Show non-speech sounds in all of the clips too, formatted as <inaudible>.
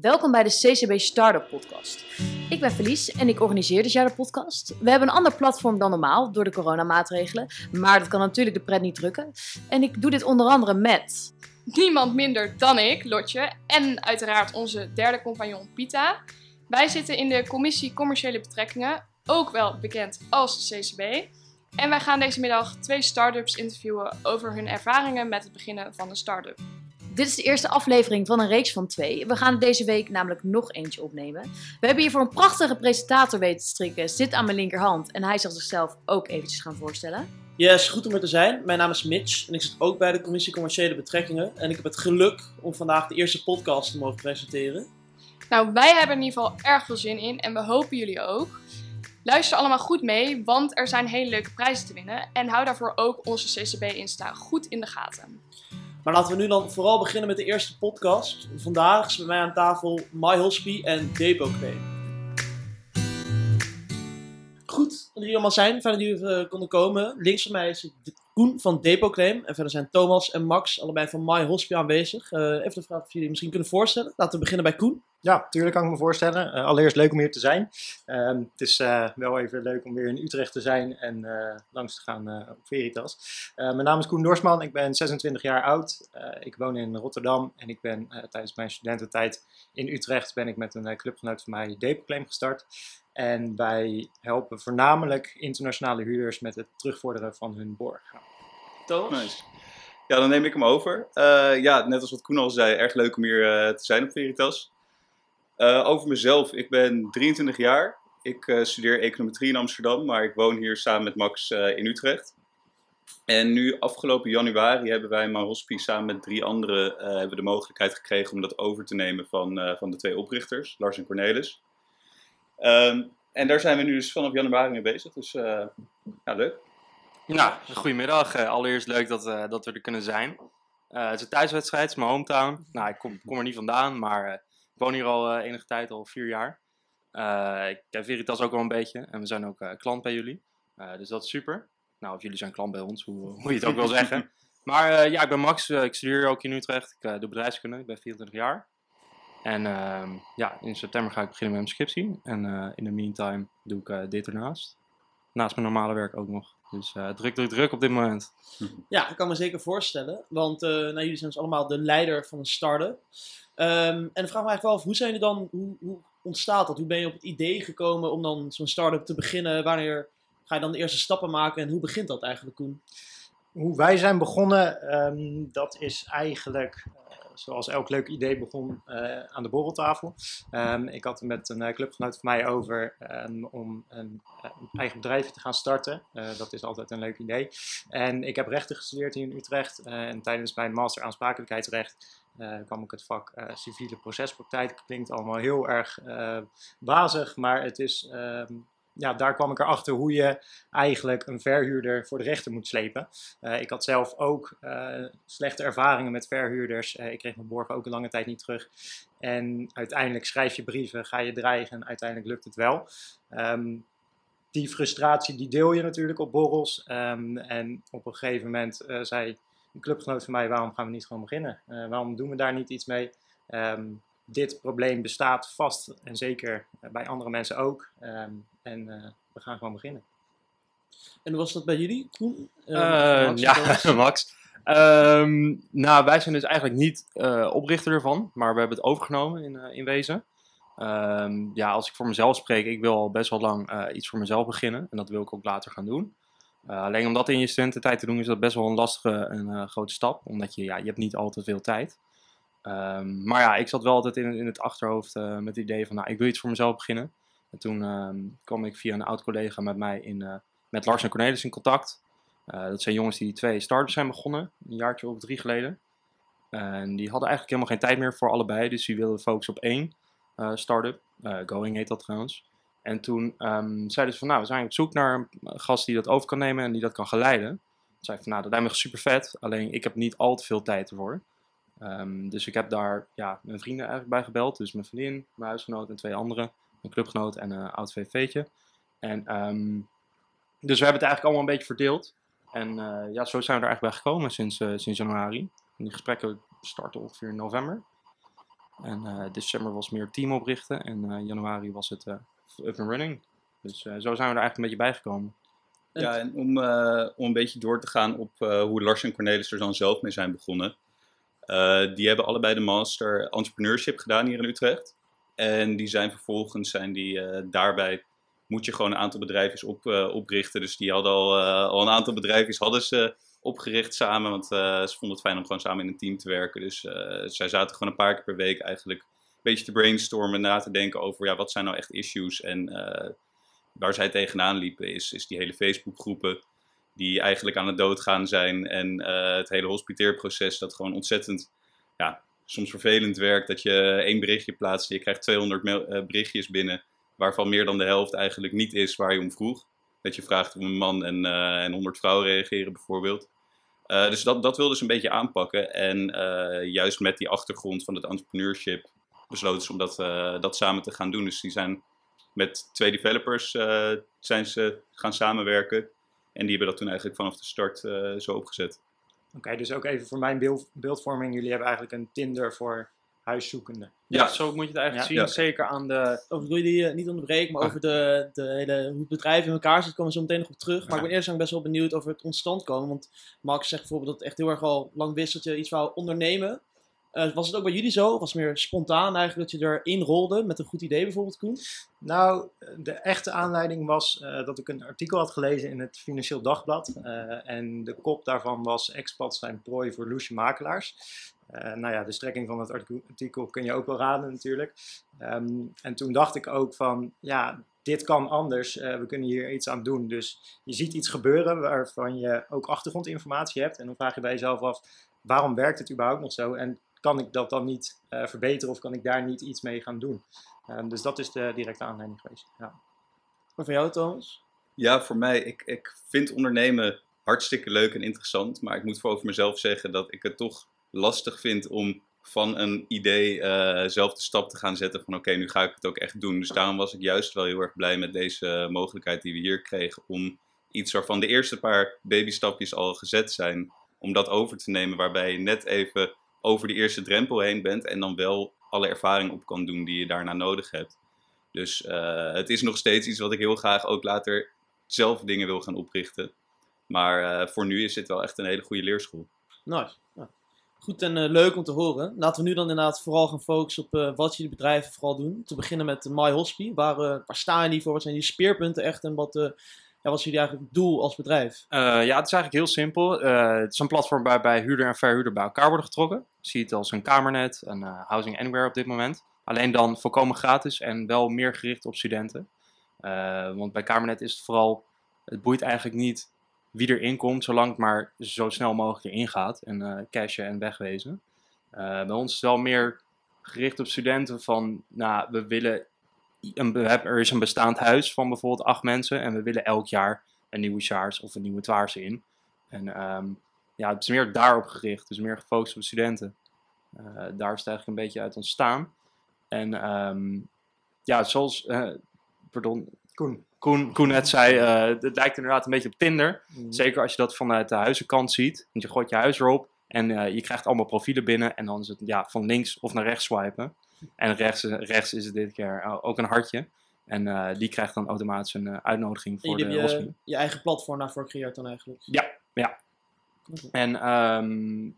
Welkom bij de CCB Startup Podcast. Ik ben Felice en ik organiseer dit jaar de podcast. We hebben een ander platform dan normaal door de coronamaatregelen, maar dat kan natuurlijk de pret niet drukken. En ik doe dit onder andere met. Niemand minder dan ik, Lotje, en uiteraard onze derde compagnon Pita. Wij zitten in de Commissie Commerciële Betrekkingen, ook wel bekend als de CCB. En wij gaan deze middag twee start-ups interviewen over hun ervaringen met het beginnen van een start-up. Dit is de eerste aflevering van een reeks van twee. We gaan deze week namelijk nog eentje opnemen. We hebben hiervoor een prachtige presentator weten te strikken. Zit aan mijn linkerhand en hij zal zichzelf ook eventjes gaan voorstellen. Yes, goed om er te zijn. Mijn naam is Mitch en ik zit ook bij de Commissie Commerciële Betrekkingen. En ik heb het geluk om vandaag de eerste podcast te mogen presenteren. Nou, wij hebben in ieder geval erg veel zin in en we hopen jullie ook. Luister allemaal goed mee, want er zijn hele leuke prijzen te winnen. En hou daarvoor ook onze CCB-insta goed in de gaten. Maar laten we nu dan vooral beginnen met de eerste podcast. Vandaag is bij mij aan tafel MyHospie en Depoclaim. Goed dat jullie allemaal zijn. Fijn dat jullie even konden komen. Links van mij is Koen van Depoclaim. En verder zijn Thomas en Max, allebei van MyHospie aanwezig. Uh, even de vraag of jullie misschien kunnen voorstellen. Laten we beginnen bij Koen. Ja, tuurlijk kan ik me voorstellen. Uh, allereerst leuk om hier te zijn. Uh, het is uh, wel even leuk om weer in Utrecht te zijn en langs te gaan op Veritas. mijn naam is Koen Dorsman, ik ben 26 jaar oud. ik woon in Rotterdam en ik ben tijdens mijn studententijd in Utrecht ben ik met een clubgenoot van mij Depoclaim gestart. En wij helpen voornamelijk internationale huurders met het terugvorderen van hun borg. Thomas? Nice. Ja, dan neem ik hem over. ja, net als wat Koen al zei, erg leuk om hier te zijn op Veritas. Uh, over mezelf, ik ben 23 jaar. Ik uh, studeer econometrie in Amsterdam, maar ik woon hier samen met Max uh, in Utrecht. En nu afgelopen januari hebben wij Marospi samen met drie anderen hebben de mogelijkheid gekregen om dat over te nemen van, van de twee oprichters, Lars en Cornelis. Um, en daar zijn we nu dus vanaf januari mee bezig, dus ja, leuk. Nou, goedemiddag. allereerst leuk dat, dat we er kunnen zijn. het is een thuiswedstrijd, het is mijn hometown. Nou, ik kom, kom er niet vandaan, maar ik woon hier al enige tijd, al vier jaar. Uh, ik ken Veritas ook al een beetje en we zijn ook uh, klant bij jullie. dus dat is super. Nou, of jullie zijn klant bij ons, hoe, hoe je het ook wil zeggen. <laughs> Maar ja, ik ben Max, ik studeer ook in Utrecht. Ik doe bedrijfskunde, ik ben 24 jaar. En ehm, ja, in september ga ik beginnen met mijn scriptie. En in de meantime doe ik dit ernaast. Naast mijn normale werk ook nog. Dus druk, druk, druk op dit moment. <laughs> Ja, ik kan me zeker voorstellen. Want nou, jullie zijn dus allemaal de leider van een start-up. Um, en dan vraag me eigenlijk wel af, hoe zijn jullie dan, hoe, hoe ontstaat dat? Hoe ben je op het idee gekomen om dan zo'n start-up te beginnen? Wanneer ga je dan de eerste stappen maken en hoe begint dat eigenlijk, Koen? Hoe wij zijn begonnen, um, dat is eigenlijk uh, zoals elk leuk idee begon uh, aan de borreltafel. Um, ik had met een uh, clubgenoot van mij over om een, eigen bedrijf te gaan starten. dat is altijd een leuk idee. En ik heb rechten gestudeerd hier in Utrecht. en tijdens mijn master aansprakelijkheidsrecht kwam ik het vak civiele procespraktijk. Klinkt allemaal heel erg uh, bazig, maar het is, ehm, ja, daar kwam ik erachter hoe je eigenlijk een verhuurder voor de rechter moet slepen. ik had zelf ook slechte ervaringen met verhuurders. ik kreeg mijn borgen ook een lange tijd niet terug. En uiteindelijk schrijf je brieven, ga je dreigen en uiteindelijk lukt het wel. Um, die frustratie die deel je natuurlijk op borrels. Um, en op een gegeven moment zei een clubgenoot van mij, waarom gaan we niet gewoon beginnen? Waarom doen we daar niet iets mee? Um, dit probleem bestaat vast en zeker bij andere mensen ook. Um, en uh, we gaan gewoon beginnen. En hoe was dat bij jullie, Koen? Uh, Max, ja, Max. <laughs> Um, nou, wij zijn dus eigenlijk niet oprichter ervan, maar we hebben het overgenomen in, in wezen. Um, ja, als ik voor mezelf spreek, ik wil al best wel lang iets voor mezelf beginnen. En dat wil ik ook later gaan doen. Uh, alleen om dat in je studententijd te doen is dat best wel een lastige en uh, grote stap. Omdat je, ja, je hebt niet altijd veel tijd. Um, maar ja, ik zat wel altijd in, in het achterhoofd uh, met het idee van, nou, ik wil iets voor mezelf beginnen. En toen um, kwam ik via een oud collega met mij in, met Lars en Cornelis in contact. dat zijn jongens die twee startups zijn begonnen, een jaartje of drie geleden. En die hadden eigenlijk helemaal geen tijd meer voor allebei, dus die wilden focussen op één start-up. Going heet dat trouwens. En toen um, zeiden ze van, nou, we zijn op zoek naar een gast die dat over kan nemen en die dat kan geleiden. Toen zei ik van, nou, dat lijkt me super vet, alleen ik heb niet al te veel tijd ervoor. Um, dus ik heb daar ja, mijn vrienden eigenlijk bij gebeld. Dus mijn vriendin, mijn huisgenoot en twee anderen. Mijn clubgenoot en een oud VV'tje. En um, dus we hebben het eigenlijk allemaal een beetje verdeeld. En uh, ja, zo zijn we er eigenlijk bij gekomen sinds, uh, sinds januari. En die gesprekken starten ongeveer in november. En eh, december was meer team oprichten. En eh, januari was het eh, up and running. Dus eh, zo zijn we er eigenlijk een beetje bijgekomen. Ja, en om, eh, om een beetje door te gaan op eh, hoe Lars en Cornelis er dan zelf mee zijn begonnen. Eh, die hebben allebei de master entrepreneurship gedaan hier in Utrecht. En die zijn vervolgens, zijn die, eh, daarbij moet je gewoon een aantal bedrijven op, eh, oprichten. Dus die hadden al, al een aantal bedrijven hadden ze opgericht samen. Want ze vonden het fijn om gewoon samen in een team te werken. Dus zij zaten gewoon een paar keer per week eigenlijk een beetje te brainstormen. Na te denken over ja, wat zijn nou echt issues. En waar zij tegenaan liepen is, is die hele Facebookgroepen die eigenlijk aan het doodgaan zijn. En eh, het hele hospiteerproces dat gewoon ontzettend, ja, soms vervelend werkt. Dat je één berichtje plaatst je krijgt 200 mail- eh, berichtjes binnen, waarvan meer dan de helft eigenlijk niet is waar je om vroeg. Dat je vraagt om een man en, eh, en 100 vrouwen reageren bijvoorbeeld. Dus dat, dat wilden ze een beetje aanpakken. En juist met die achtergrond van het entrepreneurship besloten ze om dat, dat samen te gaan doen. Dus die zijn met twee developers zijn ze gaan samenwerken. En die hebben dat toen eigenlijk vanaf de start eh, zo opgezet. Oké, dus ook even voor mijn beeld, beeldvorming. Jullie hebben eigenlijk een Tinder voor huiszoekenden. Ja, Ja. zo moet je het eigenlijk Ja. zien. Ja. Zeker aan de... Over, ik wil jullie eh, niet onderbreken, maar Ah. over de, de hele, hoe het bedrijf in elkaar zit, komen we zo meteen nog op terug. Maar Ja. ik ben eerst best wel benieuwd over het ontstand komen. Want Max zegt bijvoorbeeld dat het echt heel erg al lang wist dat je iets wou ondernemen. Eh, was het ook bij jullie zo? Was het meer spontaan eigenlijk dat je erin rolde met een goed idee bijvoorbeeld, Koen? Nou, de echte aanleiding was eh, dat ik een artikel had gelezen in het Financieel Dagblad. Eh, en de kop daarvan was expats zijn prooi voor loesje makelaars. Nou ja, de strekking van het artikel- kun je ook wel raden natuurlijk. Ehm, en toen dacht ik ook van, ja, dit kan anders. We kunnen hier iets aan doen. Dus je ziet iets gebeuren waarvan je ook achtergrondinformatie hebt. En dan vraag je bij jezelf af, waarom werkt het überhaupt nog zo? En kan ik dat dan niet eh, verbeteren of kan ik daar niet iets mee gaan doen? Ehm, dus dat is de directe aanleiding geweest. Ja. Maar voor jou, Thomas? Ja, voor mij, ik, ik vind ondernemen hartstikke leuk en interessant. Maar ik moet voor over mezelf zeggen dat ik het toch lastig vind om van een idee eh, zelf de stap te gaan zetten van oké, nu ga ik het ook echt doen. Dus daarom was ik juist wel heel erg blij met deze mogelijkheid die we hier kregen om iets waarvan de eerste paar babystapjes al gezet zijn, om dat over te nemen waarbij je net even over de eerste drempel heen bent en dan wel alle ervaring op kan doen die je daarna nodig hebt. Dus eh, het is nog steeds iets wat ik heel graag ook later zelf dingen wil gaan oprichten. Maar eh, voor nu is dit wel echt een hele goede leerschool. Nice. Goed en eh, leuk om te horen. Laten we nu dan inderdaad vooral gaan focussen op wat jullie bedrijven vooral doen. Te beginnen met My Hospi. Waar, waar staan jullie voor? Wat zijn jullie speerpunten echt? En wat, ja, wat is jullie eigenlijk doel als bedrijf? Uh, ja, het is eigenlijk heel simpel. Uh, het is een platform waarbij huurder en verhuurder bij elkaar worden getrokken. Je ziet het als een kamernet, een uh, housing anywhere op dit moment. Alleen dan volkomen gratis en wel meer gericht op studenten. Want bij kamernet is het vooral, het boeit eigenlijk niet wie erin komt, zolang het maar zo snel mogelijk erin gaat en cashen en wegwezen. Bij ons is het wel meer gericht op studenten van, nou, we willen, een, er is een bestaand huis van bijvoorbeeld acht mensen en we willen elk jaar een nieuwe Sjaars of een nieuwe Twaars in. En um, ja, het is meer daarop gericht, dus meer gefocust op studenten. Uh, daar is het eigenlijk een beetje uit ontstaan. En um, ja, zoals, uh, pardon, Koen. Koen, Koen net zei, uh, het lijkt inderdaad een beetje op Tinder. Mm. Zeker als je dat vanuit de huizenkant ziet. Want je gooit je huis erop en je krijgt allemaal profielen binnen. En dan is het ja, van links of naar rechts swipen. En rechts, rechts is het dit keer ook een hartje. En uh, die krijgt dan automatisch een uh, uitnodiging voor de je, je eigen platform daarvoor gecreëerd dan eigenlijk? Ja, ja. Okay. En um,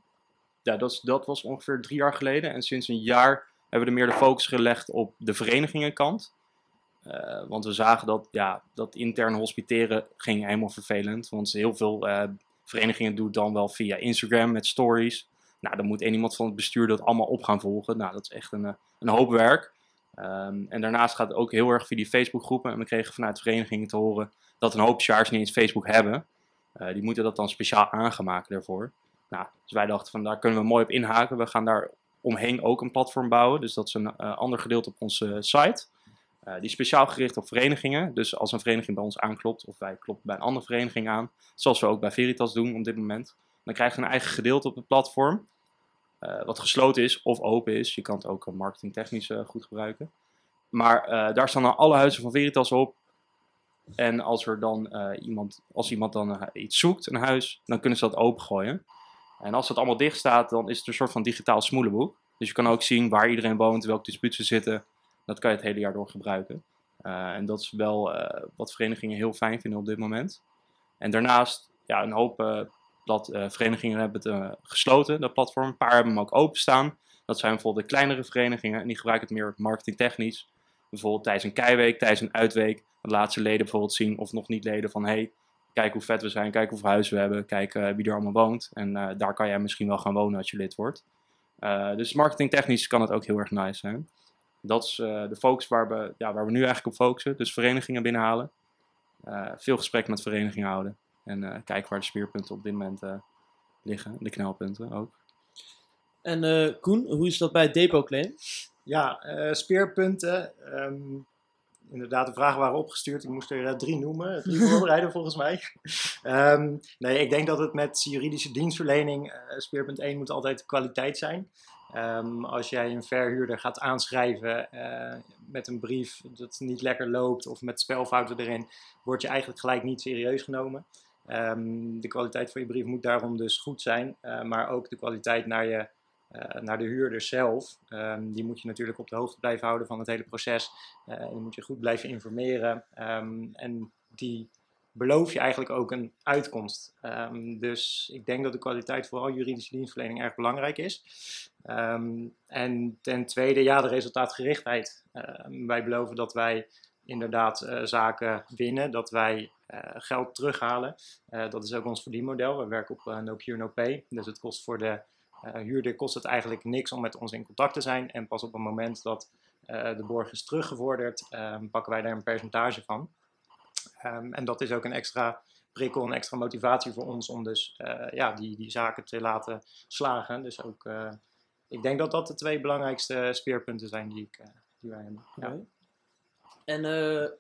ja, dat, dat was ongeveer drie jaar geleden. En sinds een jaar hebben we er meer de focus gelegd op de verenigingen-kant. Uh, want we zagen dat, ja, dat intern hospiteren ging helemaal vervelend. Want heel veel verenigingen doen dan wel via Instagram met stories. Nou, dan moet één iemand van het bestuur dat allemaal op gaan volgen. Nou, dat is echt een, een hoop werk. Um, en daarnaast gaat het ook heel erg via die Facebookgroepen. En we kregen vanuit verenigingen te horen dat een hoop sjaars niet eens Facebook hebben. Uh, die moeten dat dan speciaal aangemaakt daarvoor. Nou, dus wij dachten van daar kunnen we mooi op inhaken. We gaan daar omheen ook een platform bouwen. Dus dat is een uh, ander gedeelte op onze site. Die is speciaal gericht op verenigingen. Dus als een vereniging bij ons aanklopt, of wij kloppen bij een andere vereniging aan, zoals we ook bij Veritas doen op dit moment, dan krijg je een eigen gedeelte op het platform. Uh, wat gesloten is of open is. Je kan het ook marketingtechnisch uh, goed gebruiken. Maar daar staan dan alle huizen van Veritas op. En als er dan iemand, als iemand dan iets zoekt, een huis, dan kunnen ze dat opengooien. En als het allemaal dicht staat, dan is het een soort van digitaal smoelenboek. Dus je kan ook zien waar iedereen woont, welke dispuut ze zitten. Dat kan je het hele jaar door gebruiken. Eh, en dat is wel eh, wat verenigingen heel fijn vinden op dit moment. En daarnaast, ja, een hoop dat, verenigingen hebben het gesloten, dat platform. Een paar hebben hem ook openstaan. Dat zijn bijvoorbeeld de kleinere verenigingen en die gebruiken het meer marketingtechnisch. Bijvoorbeeld tijdens een keiweek, tijdens een uitweek. Dat laat ze leden bijvoorbeeld zien of nog niet leden van hey, kijk hoe vet we zijn, kijk hoeveel huizen we hebben, kijk wie er allemaal woont. En daar kan jij misschien wel gaan wonen als je lid wordt. dus marketingtechnisch kan het ook heel erg nice zijn. Dat is de focus waar we, ja, waar we nu eigenlijk op focussen. Dus verenigingen binnenhalen. Veel gesprekken met verenigingen houden. En uh, kijken waar de speerpunten op dit moment liggen. De knelpunten ook. En Koen, hoe is dat bij Depot Claim? Ja, speerpunten. Um, inderdaad, de vragen waren opgestuurd. Ik moest er drie noemen. Drie <laughs> voorbereiden volgens mij. Um, nee, ik denk dat het met juridische dienstverlening, speerpunt 1 moet altijd kwaliteit zijn. Um, als jij een verhuurder gaat aanschrijven uh, met een brief dat niet lekker loopt of met spelfouten erin, word je eigenlijk gelijk niet serieus genomen. Um, de kwaliteit van je brief moet daarom dus goed zijn, uh, maar ook de kwaliteit naar, je, uh, naar de huurder zelf. Um, die moet je natuurlijk op de hoogte blijven houden van het hele proces. die moet je goed blijven informeren. en die beloof je eigenlijk ook een uitkomst. Dus ik denk dat de kwaliteit vooral juridische dienstverlening erg belangrijk is. En ten tweede, ja, de resultaatgerichtheid. Wij beloven dat wij inderdaad uh, zaken winnen, dat wij uh, geld terughalen. Uh, dat is ook ons verdienmodel. We werken op no cure, no pay. Dus het kost voor de huurder kost het eigenlijk niks om met ons in contact te zijn. En pas op het moment dat de borg is teruggevorderd, pakken wij daar een percentage van. Um, en dat is ook een extra prikkel, een extra motivatie voor ons om dus ja, die, die zaken te laten slagen. Dus ook, ik denk dat dat de twee belangrijkste speerpunten zijn die, ik, die wij hebben. Ja. En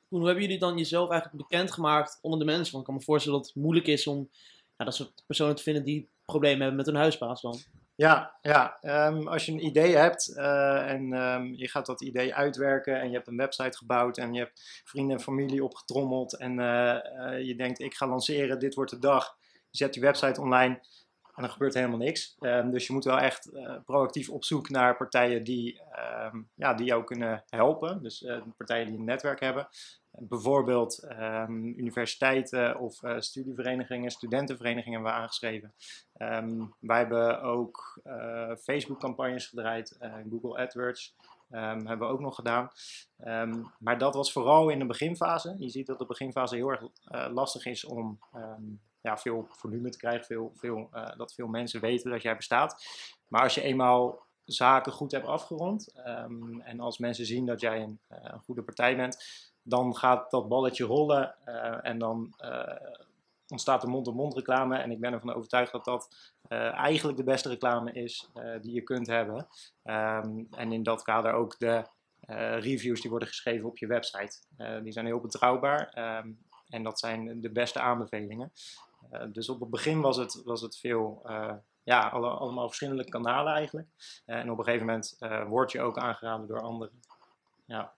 hoe hebben jullie dan jezelf eigenlijk bekendgemaakt onder de mensen? Want ik kan me voorstellen dat het moeilijk is om dat soort personen te vinden die problemen hebben met hun huisbaas dan. Ja, ja. Um, als je een idee hebt uh, en um, je gaat dat idee uitwerken en je hebt een website gebouwd en je hebt vrienden en familie opgetrommeld en uh, je denkt ik ga lanceren, dit wordt de dag. Je zet je website online en dan gebeurt helemaal niks. Um, dus je moet wel echt proactief op zoek naar partijen die, ja, die jou kunnen helpen. Dus partijen die een netwerk hebben. Bijvoorbeeld um, universiteiten of uh, studieverenigingen, studentenverenigingen hebben we aangeschreven. Wij hebben ook Facebook-campagnes gedraaid, Google AdWords hebben we ook nog gedaan. maar dat was vooral in de beginfase. Je ziet dat de beginfase heel erg lastig is om ja, veel volume te krijgen, veel, veel, dat veel mensen weten dat jij bestaat. Maar als je eenmaal zaken goed hebt afgerond en als mensen zien dat jij een, een goede partij bent, dan gaat dat balletje rollen uh, en dan ontstaat er mond-op-mond reclame. En ik ben ervan overtuigd dat dat eigenlijk de beste reclame is die je kunt hebben. Um, en in dat kader ook de reviews die worden geschreven op je website. die zijn heel betrouwbaar um, en dat zijn de beste aanbevelingen. Dus op het begin was het, was het veel ja, alle, allemaal verschillende kanalen eigenlijk. en op een gegeven moment word je ook aangeraden door anderen. Ja.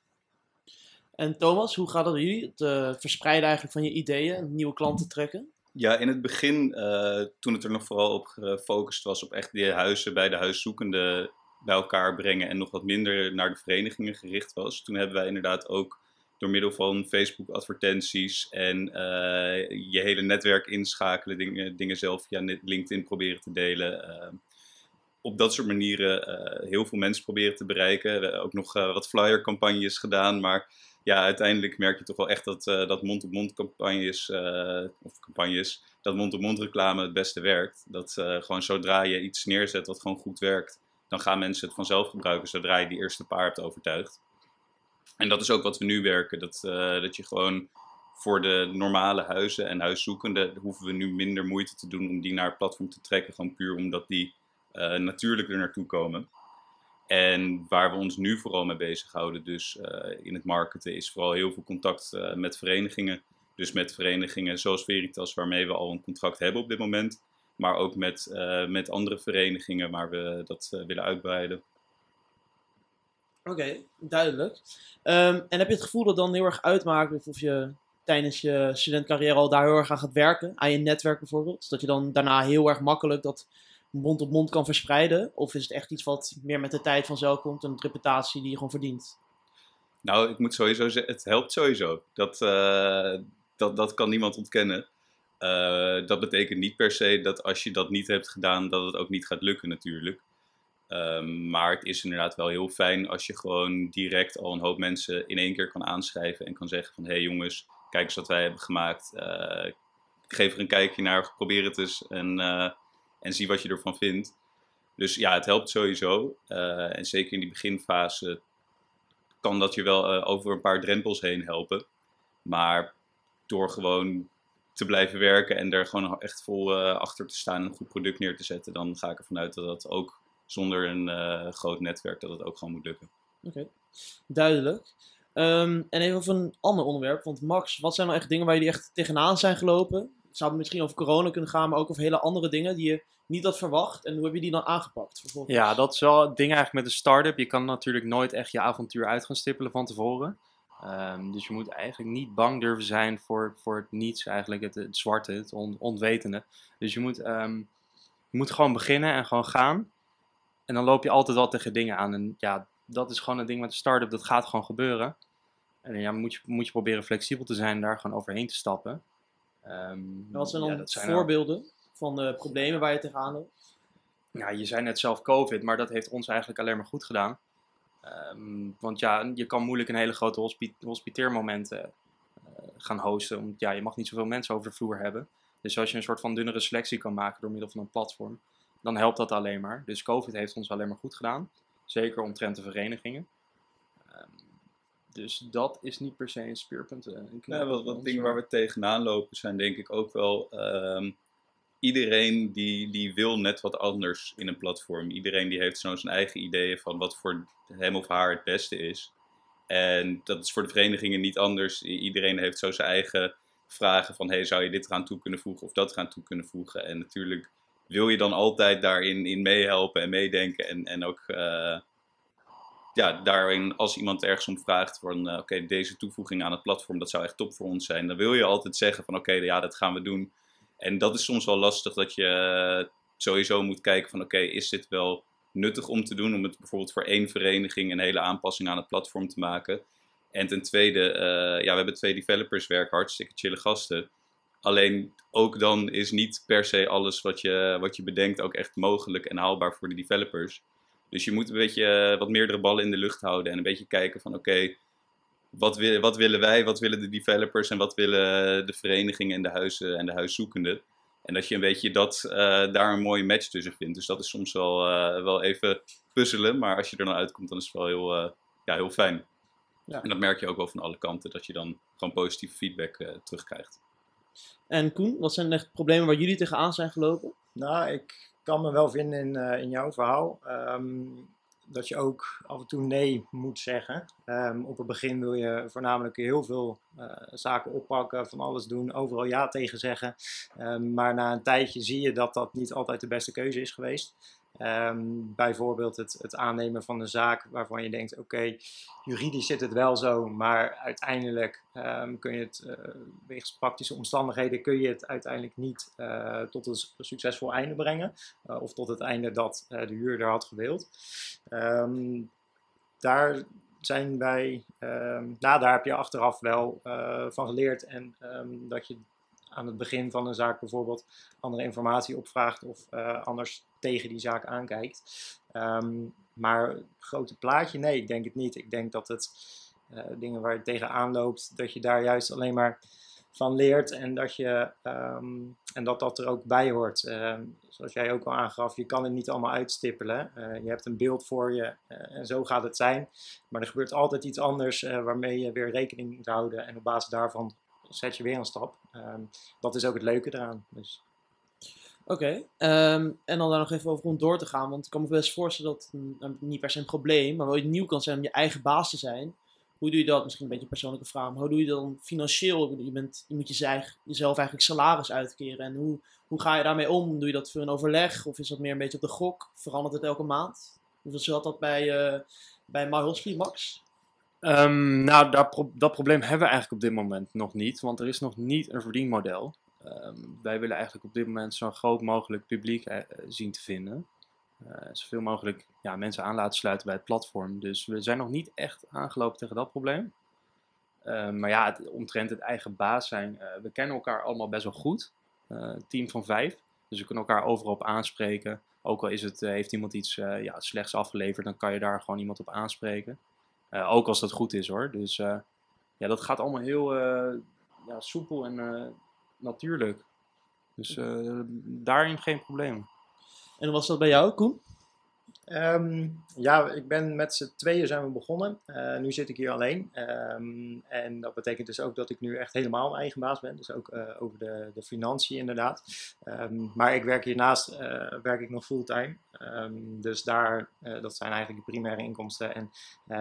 En Thomas, hoe gaat het jullie? Het uh, verspreiden eigenlijk van je ideeën, nieuwe klanten trekken? Ja, in het begin, uh, toen het er nog vooral op gefocust was op echt die huizen bij de huiszoekenden bij elkaar brengen en nog wat minder naar de verenigingen gericht was, toen hebben wij inderdaad ook door middel van Facebook advertenties en uh, je hele netwerk inschakelen, dingen, dingen zelf via LinkedIn proberen te delen. op dat soort manieren heel veel mensen proberen te bereiken. ook nog wat flyer campagnes gedaan, maar ja, uiteindelijk merk je toch wel echt dat, uh, dat mond-op-mond campagnes, uh, of campagnes, dat mond-op-mond reclame het beste werkt. Dat uh, gewoon zodra je iets neerzet wat gewoon goed werkt, dan gaan mensen het vanzelf gebruiken zodra je die eerste paar hebt overtuigd. En dat is ook wat we nu werken, dat, dat je gewoon voor de normale huizen en huiszoekenden hoeven we nu minder moeite te doen om die naar het platform te trekken, gewoon puur omdat die natuurlijk er naartoe komen. En waar we ons nu vooral mee bezighouden, dus uh, in het marketen, is vooral heel veel contact uh, met verenigingen. Dus met verenigingen zoals Veritas, waarmee we al een contract hebben op dit moment. Maar ook met, uh, met andere verenigingen waar we dat willen uitbreiden. Oké, duidelijk. Um, en heb je het gevoel dat dan heel erg uitmaakt of je tijdens je studentcarrière al daar heel erg aan gaat werken? Aan je netwerk bijvoorbeeld? Dat je dan daarna heel erg makkelijk dat mond op mond kan verspreiden? Of is het echt iets wat meer met de tijd vanzelf komt, een reputatie die je gewoon verdient? Nou, ik moet sowieso zeggen, het helpt sowieso. Dat, eh, dat, dat kan niemand ontkennen. Eh, dat betekent niet per se dat als je dat niet hebt gedaan, dat het ook niet gaat lukken natuurlijk. Ehm, maar het is inderdaad wel heel fijn als je gewoon direct al een hoop mensen in één keer kan aanschrijven en kan zeggen van hé hey jongens, kijk eens wat wij hebben gemaakt. Uh, geef er een kijkje naar, probeer het eens en, uh, en zie wat je ervan vindt. Dus ja, het helpt sowieso. Uh, en zeker in die beginfase kan dat je wel over een paar drempels heen helpen. Maar door gewoon te blijven werken en er gewoon echt vol achter te staan en een goed product neer te zetten, dan ga ik ervan uit dat dat ook zonder een uh, groot netwerk dat het ook gewoon moet lukken. Oké, duidelijk. Um, en even over een ander onderwerp. Want Max, wat zijn nou echt dingen waar jullie echt tegenaan zijn gelopen? Het zou misschien over corona kunnen gaan, maar ook over hele andere dingen die je niet had verwacht. En hoe heb je die dan aangepakt? Ja, dat is wel het ding eigenlijk met een start-up. Je kan natuurlijk nooit echt je avontuur uit gaan stippelen van tevoren. Um, dus je moet eigenlijk niet bang durven zijn voor, voor het niets, eigenlijk het, het zwarte, het on, onwetende. Dus je moet, um, je moet gewoon beginnen en gewoon gaan. En dan loop je altijd wel tegen dingen aan. En ja, dat is gewoon een ding met een start-up. Dat gaat gewoon gebeuren. En ja, moet je, moet je proberen flexibel te zijn daar gewoon overheen te stappen. Um, wat zijn dan ja, voorbeelden van de problemen waar je tegenaan loopt? Ja, je zei net zelf COVID, maar dat heeft ons eigenlijk alleen maar goed gedaan. Um, want ja, je kan moeilijk een hele grote hospi hospiteermomenten uh, gaan hosten. Omdat ja, je mag niet zoveel mensen over de vloer hebben. Dus als je een soort van dunnere selectie kan maken door middel van een platform, dan helpt dat alleen maar. Dus COVID heeft ons alleen maar goed gedaan. Zeker omtrent de verenigingen. Um, dus dat is niet per se een speerpunt. Uh, ja, wat, wat dingen waar we tegenaan lopen zijn denk ik ook wel... Um, iedereen die, die wil net wat anders in een platform. Iedereen die heeft zo zijn eigen ideeën van wat voor hem of haar het beste is. En dat is voor de verenigingen niet anders. Iedereen heeft zo zijn eigen vragen van... Hey, zou je dit eraan toe kunnen voegen of dat eraan toe kunnen voegen? En natuurlijk wil je dan altijd daarin in meehelpen en meedenken. En, en ook uh, ja, daarin, als iemand ergens om vraagt van uh, oké, deze toevoeging aan het platform, dat zou echt top voor ons zijn. Dan wil je altijd zeggen van oké, ja, dat gaan we doen. En dat is soms wel lastig dat je uh, sowieso moet kijken van oké, is dit wel nuttig om te doen? Om het bijvoorbeeld voor één vereniging een hele aanpassing aan het platform te maken. En ten tweede, ja, we hebben twee developers werken, hartstikke chille gasten. Alleen ook dan is niet per se alles wat je, wat je bedenkt ook echt mogelijk en haalbaar voor de developers. Dus je moet een beetje eh, wat meerdere ballen in de lucht houden en een beetje kijken van oké, wat, wil, wat willen wij, wat willen de developers en wat willen de verenigingen en de huizen en de huiszoekenden. En dat je een beetje dat, uh, daar een mooie match tussen vindt. Dus dat is soms wel, uh, wel even puzzelen, maar als je er dan uitkomt, dan is het wel heel, uh, ja, heel fijn. Ja. En dat merk je ook wel van alle kanten, dat je dan gewoon positieve feedback terugkrijgt. En Koen, wat zijn echt problemen waar jullie tegenaan zijn gelopen? Nou, ik kan me wel vinden in, uh, in jouw verhaal. Um, dat je ook af en toe nee moet zeggen. Um, op het begin wil je voornamelijk heel veel uh, zaken oppakken, van alles doen, overal ja tegen zeggen. Um, maar na een tijdje zie je dat dat niet altijd de beste keuze is geweest. Um, bijvoorbeeld het, het, aannemen van een zaak waarvan je denkt: oké, juridisch zit het wel zo, maar uiteindelijk um, kun je het, uh, wegens praktische omstandigheden, kun je het uiteindelijk niet uh, tot een succesvol einde brengen. Uh, of tot het einde dat de huurder had gewild. Um, daar zijn wij, nou, daar heb je achteraf wel van geleerd en dat je aan het begin van een zaak bijvoorbeeld andere informatie opvraagt of uh, anders tegen die zaak aankijkt. Um, maar grote plaatje, nee, ik denk het niet. Ik denk dat het uh, dingen waar je tegenaan loopt, dat je daar juist alleen maar van leert en dat, je, um, en dat dat er ook bij hoort. Uh, zoals jij ook al aangaf, je kan het niet allemaal uitstippelen. Uh, je hebt een beeld voor je en zo gaat het zijn. Maar er gebeurt altijd iets anders waarmee je weer rekening moet houden. En op basis daarvan zet je weer een stap. Um, dat is ook het leuke eraan. Dus. Oké, um, en dan daar nog even over rond door te gaan, want ik kan me best voorstellen dat het niet per se een probleem, maar wel iets nieuw kan zijn om je eigen baas te zijn. Hoe doe je dat? Misschien een beetje een persoonlijke vraag, maar hoe doe je dat dan financieel? Je, bent, je moet jezelf, jezelf eigenlijk salaris uitkeren en hoe, hoe ga je daarmee om? Doe je dat voor een overleg of is dat meer een beetje op de gok? Verandert het elke maand? Hoeveel zat dat bij, uh, bij My Max? Um, nou, dat, dat, probleem hebben we eigenlijk op dit moment nog niet, want er is nog niet een verdienmodel. Ehm, wij willen eigenlijk op dit moment zo groot mogelijk publiek eh, zien te vinden. Eh, zoveel mogelijk ja, mensen aan laten sluiten bij het platform. Dus we zijn nog niet echt aangelopen tegen dat probleem. Ehm, maar ja, het, omtrent het eigen baas zijn, eh, we kennen elkaar allemaal best wel goed. Uh, team van vijf. Dus we kunnen elkaar overal op aanspreken. Ook al is het, heeft iemand iets ja, slechts afgeleverd, dan kan je daar gewoon iemand op aanspreken. Ook als dat goed is hoor. Dus ja, dat gaat allemaal heel ja, soepel en natuurlijk. Dus daarin geen probleem. En hoe was dat bij jou, Koen? Ehm, ja, ik ben met z'n tweeën zijn we begonnen. Uh, nu zit ik hier alleen. Um, en dat betekent dus ook dat ik nu echt helemaal mijn eigen baas ben. Dus ook uh, over de, de financiën inderdaad. Um, maar ik werk hiernaast uh, werk ik nog fulltime. dus daar, dat zijn eigenlijk de primaire inkomsten. En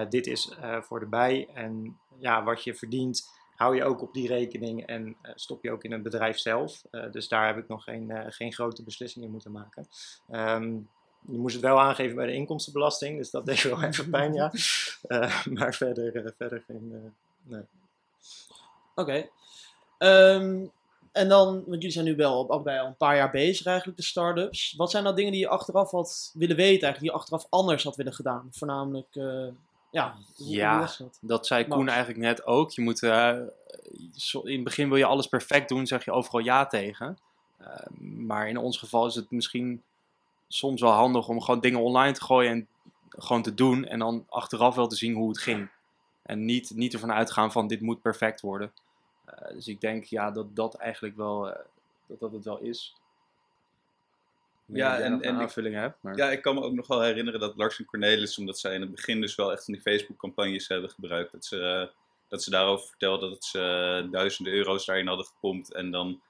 dit is voor de bij. En ja, wat je verdient hou je ook op die rekening en stop je ook in het bedrijf zelf. Dus daar heb ik nog geen, geen grote beslissingen in moeten maken. Um, je moest het wel aangeven bij de inkomstenbelasting, dus dat deed wel <laughs> even pijn, ja. maar verder, verder geen. nee. Oké. Okay. Um, en dan, want jullie zijn nu wel allebei al een paar jaar bezig eigenlijk, de start-ups. Wat zijn nou dingen die je achteraf had willen weten, eigenlijk, die je achteraf anders had willen gedaan? Voornamelijk ja, ja dat? zei Koen eigenlijk net ook. Je moet, uh, in het begin wil je alles perfect doen, zeg je overal ja tegen. Uh, maar in ons geval is het misschien soms wel handig om gewoon dingen online te gooien en gewoon te doen. En dan achteraf wel te zien hoe het ging. En niet, niet ervan uitgaan van dit moet perfect worden. Uh, dus ik denk ja, dat dat eigenlijk wel, dat, dat het wel is ja, en, en aanvulling hebt. Maar... Ja, ik kan me ook nog wel herinneren dat Lars en Cornelis, omdat zij in het begin dus wel echt van die Facebook-campagnes hebben gebruikt, dat ze, uh, dat ze daarover vertelden dat ze duizenden euro's daarin hadden gepompt en dan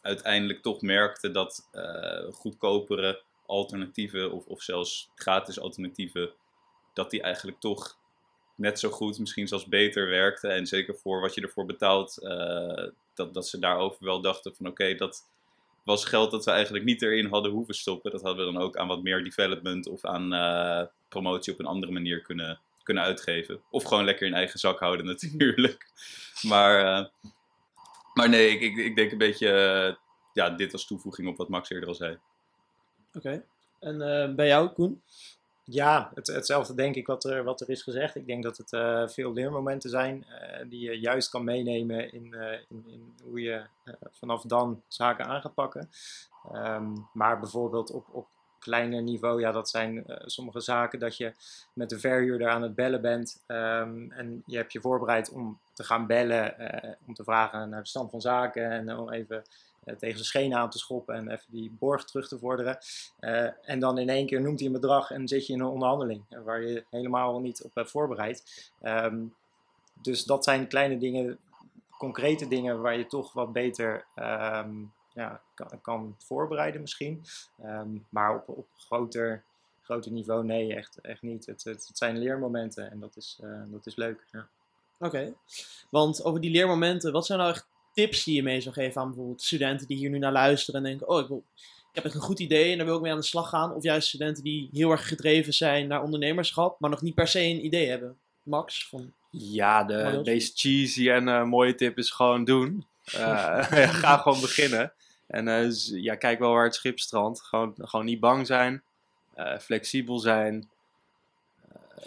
uiteindelijk toch merkten dat goedkopere alternatieven of, of zelfs gratis alternatieven, dat die eigenlijk toch net zo goed, misschien zelfs beter werkten. En zeker voor wat je ervoor betaalt, dat, dat ze daarover wel dachten van oké, dat was geld dat we eigenlijk niet erin hadden hoeven stoppen. Dat hadden we dan ook aan wat meer development of aan uh, promotie op een andere manier kunnen, kunnen uitgeven. Of gewoon lekker in eigen zak houden <laughs> natuurlijk. maar, uh, maar nee, ik, ik, ik denk een beetje ja, dit als toevoeging op wat Max eerder al zei. Oké. En bij jou, Koen? Ja, het, hetzelfde denk ik wat er, wat er is gezegd. Ik denk dat het uh, veel leermomenten zijn uh, die je juist kan meenemen in, in, in hoe je vanaf dan zaken aan gaat pakken. Um, maar bijvoorbeeld op, op kleiner niveau, ja, dat zijn sommige zaken dat je met de verhuurder aan het bellen bent um, en je hebt je voorbereid om te gaan bellen, om te vragen naar de stand van zaken en om even eh, tegen zijn schenen aan te schoppen en even die borg terug te vorderen. Uh, en dan in één keer noemt hij een bedrag en zit je in een onderhandeling eh, waar je helemaal niet op hebt voorbereid. Um, dus dat zijn kleine dingen, concrete dingen waar je toch wat beter um, ja, kan, kan, voorbereiden misschien. Um, maar op, op groter, groter niveau, nee, echt, echt niet. Het, het, het zijn leermomenten en dat is, dat is leuk. Ja. Oké, want over die leermomenten, wat zijn nou echt tips die je mee zou geven aan bijvoorbeeld studenten die hier nu naar luisteren en denken: Oh, ik, wil, ik heb echt een goed idee en daar wil ik mee aan de slag gaan? Of juist studenten die heel erg gedreven zijn naar ondernemerschap, maar nog niet per se een idee hebben? Max? Van ja, de meest cheesy en uh, mooie tip is gewoon doen. <laughs> Uh, ga gewoon beginnen. En uh, ja, kijk wel waar het schip strandt. Gewoon, gewoon niet bang zijn, flexibel zijn.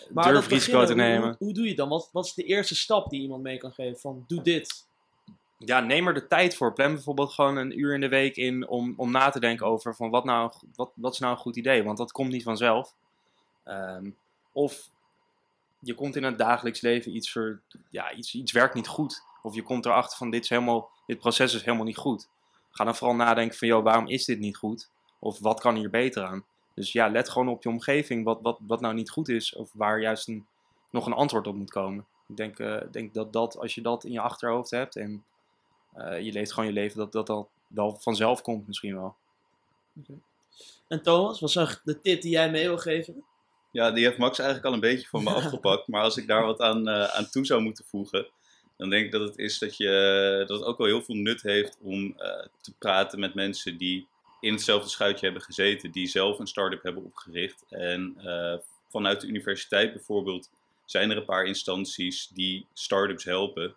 durf risico te nemen. Hoe, hoe, doe je dan? Wat, wat is de eerste stap die iemand mee kan geven? Van doe dit ja, neem er de tijd voor. Plan bijvoorbeeld gewoon een uur in de week in om, om na te denken over van wat, nou, wat, wat is nou een goed idee. Want dat komt niet vanzelf. Um, of je komt in het dagelijks leven iets, voor, ja, iets, iets werkt niet goed. Of je komt erachter van dit, is helemaal, dit proces is helemaal niet goed. Ga dan vooral nadenken van joh, waarom is dit niet goed? Of wat kan hier beter aan? Dus ja, let gewoon op je omgeving wat, wat, wat nou niet goed is. Of waar juist een, nog een antwoord op moet komen. Ik denk, uh, denk dat, dat als je dat in je achterhoofd hebt en uh, je leeft gewoon je leven, dat dat al wel vanzelf komt misschien wel. Okay. En Thomas, wat is de tip die jij mee wil geven? Ja, die heeft Max eigenlijk al een beetje van me <laughs> afgepakt. Maar als ik daar wat aan, uh, aan toe zou moeten voegen, dan denk ik dat het is dat, je, dat het ook wel heel veel nut heeft om uh, te praten met mensen die in hetzelfde schuitje hebben gezeten, die zelf een start-up hebben opgericht. En vanuit de universiteit bijvoorbeeld zijn er een paar instanties die start-ups helpen.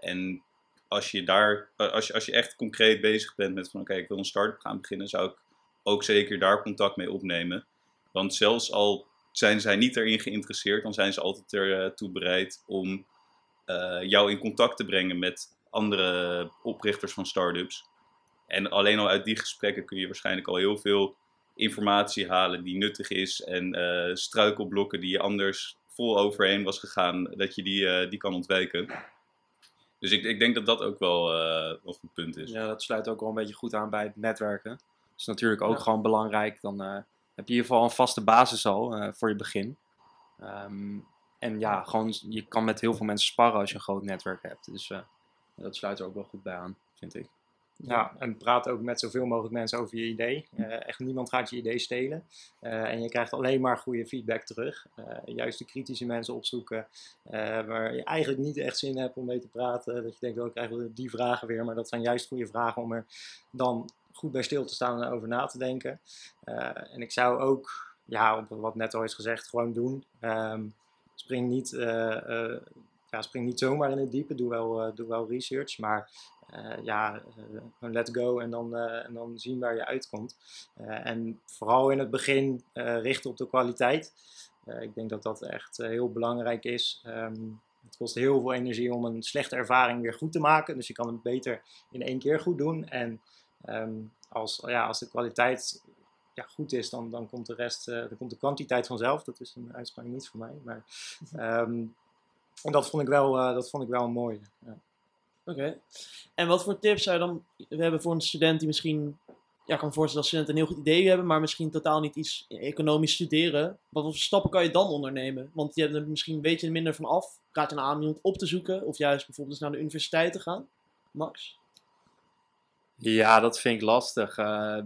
en als je daar, eh, als je, als je echt concreet bezig bent met van oké, ik wil een start-up gaan beginnen, zou ik ook zeker daar contact mee opnemen. Want zelfs al zijn zij niet erin geïnteresseerd, dan zijn ze altijd ertoe bereid om eh, jou in contact te brengen met andere oprichters van start-ups. En alleen al uit die gesprekken kun je waarschijnlijk al heel veel informatie halen die nuttig is en eh, struikelblokken die je anders vol overheen was gegaan, dat je die, eh, die kan ontwijken. Dus ik, ik denk dat dat ook wel, uh, een goed punt is. Ja, dat sluit ook wel een beetje goed aan bij het netwerken. Dat is natuurlijk ook Ja. gewoon belangrijk. Dan heb je in ieder geval een vaste basis al voor je begin. Ehm, en ja, gewoon, je kan met heel veel mensen sparren als je een groot netwerk hebt. Dus eh, dat sluit er ook wel goed bij aan, vind ik. Ja, en praat ook met zoveel mogelijk mensen over je idee. Eh, echt niemand gaat je idee stelen. Eh, en je krijgt alleen maar goede feedback terug. Eh, juist de kritische mensen opzoeken waar je eigenlijk niet echt zin hebt om mee te praten. Dat je denkt, oh, ik krijg wel die vragen weer. Maar dat zijn juist goede vragen om er dan goed bij stil te staan en over na te denken. En ik zou ook, ja, op wat net al is gezegd, gewoon doen. Ehm, spring, niet, ja, spring niet zomaar in het diepe. Doe wel, eh, doe wel research. Maar eh, ja, eh, let go en dan, en dan zien waar je uitkomt. En vooral in het begin richten op de kwaliteit. Ik denk dat dat echt heel belangrijk is. Ehm, het kost heel veel energie om een slechte ervaring weer goed te maken. Dus je kan het beter in één keer goed doen. En ehm, als, ja, als de kwaliteit ja, goed is, dan, dan komt de rest, dan komt de kwantiteit vanzelf. Dat is een uitspraak niet voor mij. Maar ehm, en dat vond ik wel, eh, dat vond ik wel mooi. Ja. Oké. En wat voor tips zou je dan... We hebben voor een student die misschien... Ja, ik kan me voorstellen dat studenten een heel goed idee hebben, maar misschien totaal niet iets economisch studeren. Wat voor stappen kan je dan ondernemen? Want je hebt er misschien weet je er minder van af. Raad je aan om iemand op te zoeken? Of juist bijvoorbeeld eens naar de universiteit te gaan? Max? Ja, dat vind ik lastig. Eh,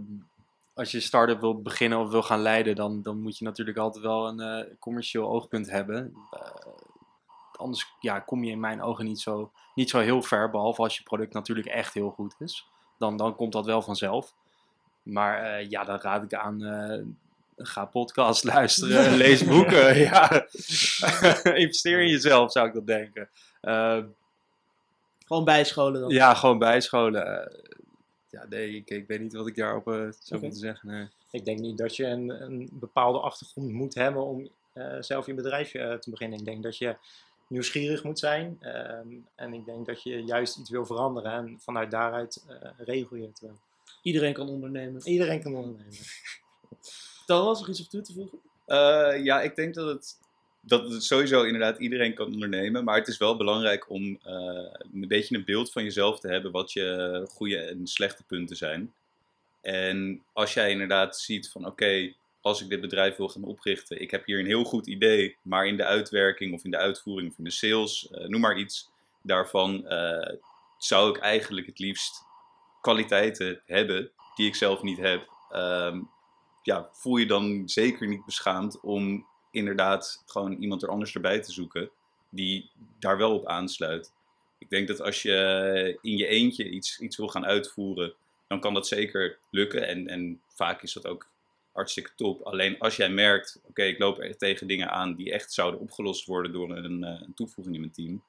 als je start-up wil beginnen of wil gaan leiden, dan, dan moet je natuurlijk altijd wel een eh, commercieel oogpunt hebben. Eh, anders ja, kom je in mijn ogen niet zo, niet zo heel ver, behalve als je product natuurlijk echt heel goed is. Dan, dan komt dat wel vanzelf. Maar eh, ja, dan raad ik aan, eh, ga podcast <laughs> luisteren, lees boeken. <laughs> ja. <laughs> Investeer in jezelf, zou ik dat denken. Eh, Gewoon bijscholen dan? ja, gewoon bijscholen. Eh, ja, nee, ik, ik weet niet wat ik daarop zou moeten zeggen. Nee. Ik denk niet dat je een, een bepaalde achtergrond moet hebben om zelf je bedrijf eh, te beginnen. Ik denk dat je nieuwsgierig moet zijn. ehm, en ik denk dat je juist iets wil veranderen. En vanuit daaruit eh, regel je het wel. Iedereen kan ondernemen. Iedereen kan ondernemen. Thomas, nog iets op toe te voegen? Eh, ja, ik denk dat het, dat het sowieso inderdaad iedereen kan ondernemen. Maar het is wel belangrijk om eh, een beetje een beeld van jezelf te hebben wat je goede en slechte punten zijn. En als jij inderdaad ziet van oké, als ik dit bedrijf wil gaan oprichten, ik heb hier een heel goed idee, maar in de uitwerking of in de uitvoering of in de sales, eh, noem maar iets daarvan, eh, zou ik eigenlijk het liefst kwaliteiten hebben die ik zelf niet heb. Ehm, ja, voel je dan zeker niet beschaamd om inderdaad gewoon iemand er anders erbij te zoeken die daar wel op aansluit. Ik denk dat als je in je eentje iets, iets wil gaan uitvoeren, dan kan dat zeker lukken. En, en vaak is dat ook hartstikke top. Alleen als jij merkt, oké, ik loop er tegen dingen aan die echt zouden opgelost worden door een, eh, een toevoeging in mijn team,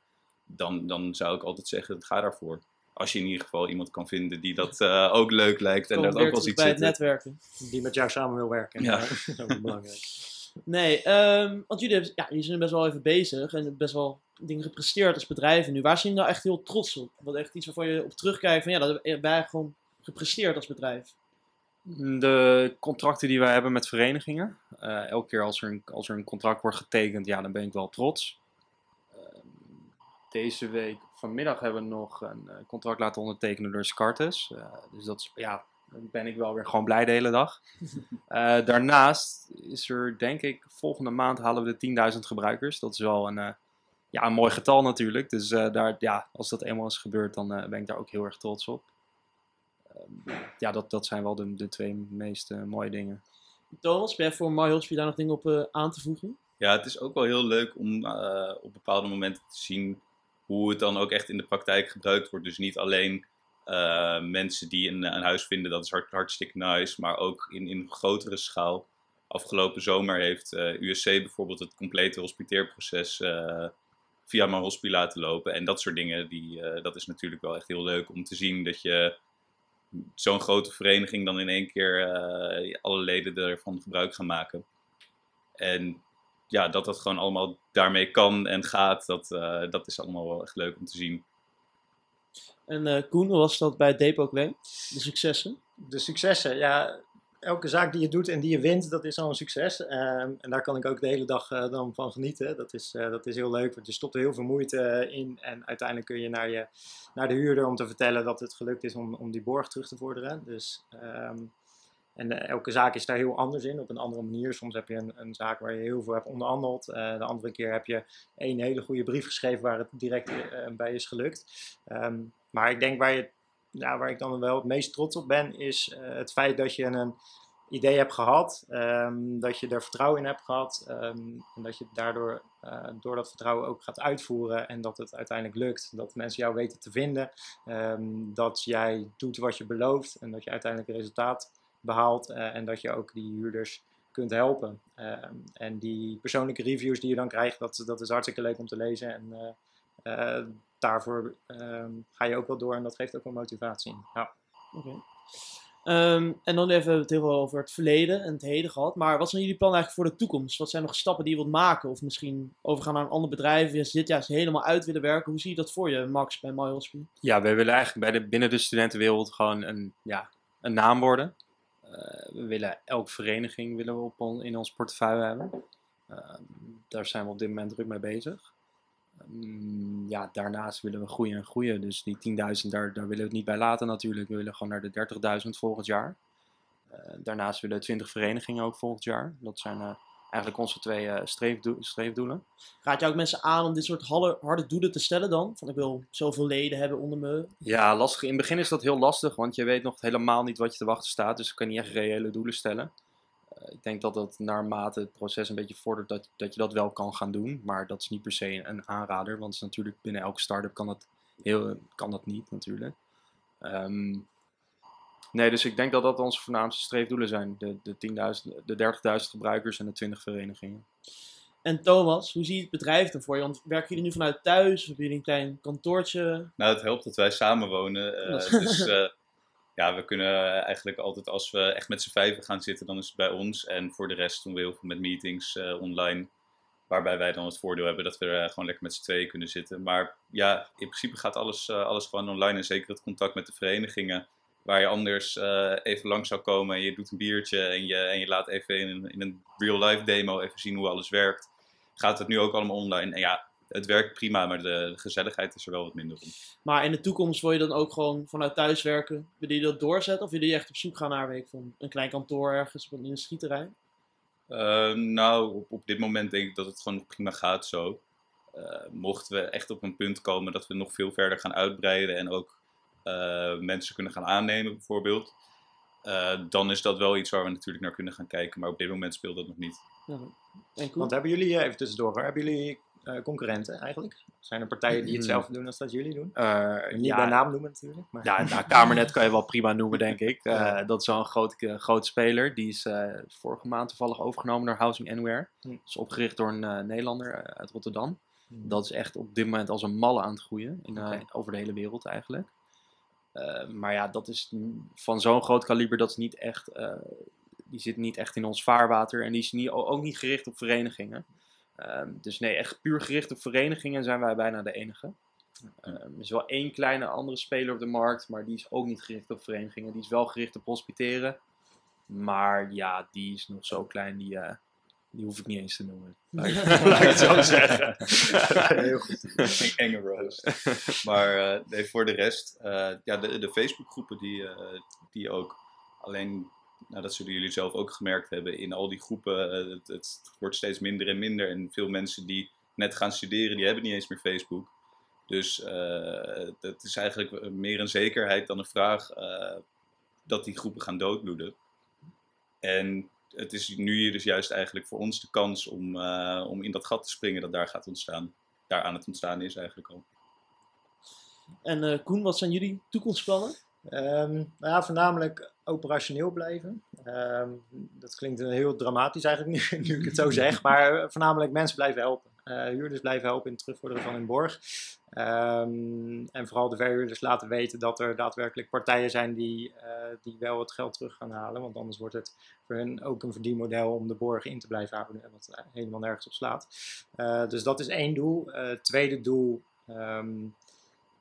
dan, dan zou ik altijd zeggen, ga daarvoor. Als je in ieder geval iemand kan vinden die dat eh, ook leuk lijkt en dat ook wel ziet bij het zitten. netwerken. Die met jou samen wil werken. Ja. dat is ook belangrijk. <laughs> Nee, ehm, want jullie, hebben, ja, jullie zijn best wel even bezig en best wel dingen gepresteerd als bedrijven nu. Waar zijn jullie nou echt heel trots op? Wat echt iets waarvan je op terugkijkt van ja, dat hebben wij gewoon gepresteerd als bedrijf. De contracten die wij hebben met verenigingen. eh, elke keer als er, een, als er een contract wordt getekend, ja, dan ben ik wel trots. Ehm, deze week, vanmiddag, hebben we nog een eh, contract laten ondertekenen door Scartes. Eh, dus dat is, ja, dan ben ik wel weer gewoon blij de hele dag. <laughs> Eh, daarnaast is er, denk ik, volgende maand halen we de 10.000 gebruikers. Dat is wel een, eh, ja, een mooi getal natuurlijk. Dus eh, daar, ja, als dat eenmaal is gebeurd, dan eh, ben ik daar ook heel erg trots op. Ehm, ja, dat, dat zijn wel de, de twee meest eh, mooie dingen. Thomas, ben jij voor My Hospital daar nog dingen op eh, aan te voegen? Ja, het is ook wel heel leuk om eh, op bepaalde momenten te zien hoe het dan ook echt in de praktijk gebruikt wordt. Dus niet alleen eh, mensen die een, een huis vinden, dat is hart, hartstikke nice, maar ook in, in grotere schaal. Afgelopen zomer heeft eh, USC bijvoorbeeld het complete hospiteerproces eh, via mijn hospie laten lopen. En dat soort dingen, die, eh, dat is natuurlijk wel echt heel leuk om te zien dat je zo'n grote vereniging dan in één keer eh, alle leden ervan gebruik gaan maken. En ja, dat dat gewoon allemaal daarmee kan en gaat, dat, eh, dat is allemaal wel echt leuk om te zien. En eh, Koen, hoe was dat bij Depot Claim? De successen? De successen, ja, elke zaak die je doet en die je wint, dat is al een succes. Ehm, en daar kan ik ook de hele dag eh, dan van genieten. Dat is, eh, dat is heel leuk, want je stopt er heel veel moeite eh, in. En uiteindelijk kun je naar, je naar de huurder om te vertellen dat het gelukt is om, om die borg terug te vorderen. Dus, ehm, en elke zaak is daar heel anders in, op een andere manier. Soms heb je een, een zaak waar je heel veel hebt onderhandeld. De andere keer heb je één hele goede brief geschreven waar het direct bij is gelukt. Ehm, maar ik denk waar, je, ja, waar ik dan wel het meest trots op ben, is eh, het feit dat je een idee hebt gehad, ehm, dat je er vertrouwen in hebt gehad ehm, en dat je daardoor eh, door dat vertrouwen ook gaat uitvoeren en dat het uiteindelijk lukt. Dat mensen jou weten te vinden, ehm, dat jij doet wat je belooft en dat je uiteindelijk resultaat behaalt eh, en dat je ook die huurders kunt helpen. En die persoonlijke reviews die je dan krijgt, dat, dat is hartstikke leuk om te lezen en daarvoor ehm, ga je ook wel door en dat geeft ook wel motivatie. Ja. Oké. Ehm, en dan even, we hebben het heel veel over het verleden en het heden gehad. Maar wat zijn jullie plannen eigenlijk voor de toekomst? Wat zijn nog stappen die je wilt maken? Of misschien overgaan naar een ander bedrijf? Je dit juist helemaal uit willen werken. Hoe zie je dat voor je, Max, bij My Hospital? Ja, wij willen eigenlijk bij de, binnen de studentenwereld gewoon een, ja, een naam worden. Eh, we willen elke vereniging willen we op on- in ons portefeuille hebben. Ehm, daar zijn we op dit moment druk mee bezig. Ehm, ja, daarnaast willen we groeien en groeien. Dus die 10.000, daar, daar willen we het niet bij laten natuurlijk. We willen gewoon naar de 30.000 volgend jaar. Eh, daarnaast willen we 20 verenigingen ook volgend jaar. Dat zijn eh, eigenlijk onze twee streefdoe- streefdoelen. Raad je ook mensen aan om dit soort harde, harde doelen te stellen dan? Van ik wil zoveel leden hebben onder me. Ja, lastig. In het begin is dat heel lastig, want je weet nog helemaal niet wat je te wachten staat. Dus je kan niet echt reële doelen stellen. Eh, ik denk dat dat naarmate het proces een beetje vordert, dat, dat je dat wel kan gaan doen. Maar dat is niet per se een aanrader, want het is natuurlijk binnen elke start-up kan dat, heel, kan dat niet natuurlijk. Ehm, nee, dus ik denk dat dat onze voornaamste streefdoelen zijn. De, de, 10.000 de 30.000 gebruikers en de 20 verenigingen. En Thomas, hoe zie je het bedrijf dan voor je? Want werken jullie nu vanuit thuis? Of hebben jullie een klein kantoortje? Nou, het helpt dat wij samen wonen. eh, Dat is- dus <laughs> eh, ja, we kunnen eigenlijk altijd, als we echt met z'n vijven gaan zitten, dan is het bij ons. En voor de rest doen we heel veel met meetings eh, online. Waarbij wij dan het voordeel hebben dat we er gewoon lekker met z'n tweeën kunnen zitten. Maar ja, in principe gaat alles, eh, alles gewoon online. En zeker het contact met de verenigingen. Waar je anders even lang zou komen en je doet een biertje en je, en je laat even in een, in een real-life demo even zien hoe alles werkt. Gaat het nu ook allemaal online. En ja, het werkt prima, maar de, gezelligheid is er wel wat minder om. Maar in de toekomst wil je dan ook gewoon vanuit thuis werken? Willen jullie dat doorzetten? Of willen jullie echt op zoek gaan naar van een klein kantoor ergens op een industrieterrein? Eh, nou, op, op dit moment denk ik dat het gewoon nog prima gaat zo. Eh, mochten we echt op een punt komen dat we nog veel verder gaan uitbreiden en ook eh, mensen kunnen gaan aannemen bijvoorbeeld, eh, dan is dat wel iets waar we natuurlijk naar kunnen gaan kijken. Maar op dit moment speelt dat nog niet. Ja. En Koen? Want hebben jullie, even tussendoor, hebben jullie eh, concurrenten eigenlijk? Zijn er partijen die Mm. hetzelfde doen als dat jullie doen? Eh, Niet ja, bij naam noemen natuurlijk. Maar... Ja, nou, Kamernet kan je wel prima noemen, denk ik. <laughs> Eh, Ja. Dat is wel een groot, groot speler. Die is vorige maand toevallig overgenomen door Housing Anywhere. Hm. Dat is opgericht door een Nederlander uit Rotterdam. Hmm. Dat is echt op dit moment als een malle aan het groeien. In. Over de hele wereld eigenlijk. Maar ja, dat is van zo'n groot kaliber, dat is niet echt... die zit niet echt in ons vaarwater. En die is niet, ook niet gericht op verenigingen. Ehm, dus nee, echt puur gericht op verenigingen zijn wij bijna de enige. Ehm, er is wel één kleine andere speler op de markt, maar die is ook niet gericht op verenigingen. Die is wel gericht op hospiteren. Maar ja, die is nog zo klein, die, eh, die hoef ik niet eens te noemen. <laughs> Laat ik, het zo zeggen. <laughs> Heel goed. Enge roast. Maar eh, nee, voor de rest, eh, ja, de, de Facebookgroepen die, die ook alleen, nou, dat zullen jullie zelf ook gemerkt hebben, in al die groepen, eh, het, het wordt steeds minder en minder. En veel mensen die net gaan studeren, die hebben niet eens meer Facebook. Dus eh het is eigenlijk meer een zekerheid dan een vraag eh, dat die groepen gaan doodbloeden. En het is nu dus juist eigenlijk voor ons de kans om, om in dat gat te springen dat daar gaat ontstaan. Daar aan het ontstaan is eigenlijk al. En Koen, wat zijn jullie toekomstplannen? Ehm, nou ja, voornamelijk operationeel blijven. Ehm, dat klinkt heel dramatisch eigenlijk nu, <laughs> nu ik het zo zeg, maar eh, voornamelijk mensen blijven helpen. eh, huurders blijven helpen in het terugvorderen van hun borg. Ehm, en vooral de verhuurders laten weten dat er daadwerkelijk partijen zijn die, eh, die wel het geld terug gaan halen. Want anders wordt het voor hen ook een verdienmodel om de borg in te blijven houden. En wat helemaal nergens op slaat. Eh, dus dat is één doel. Tweede doel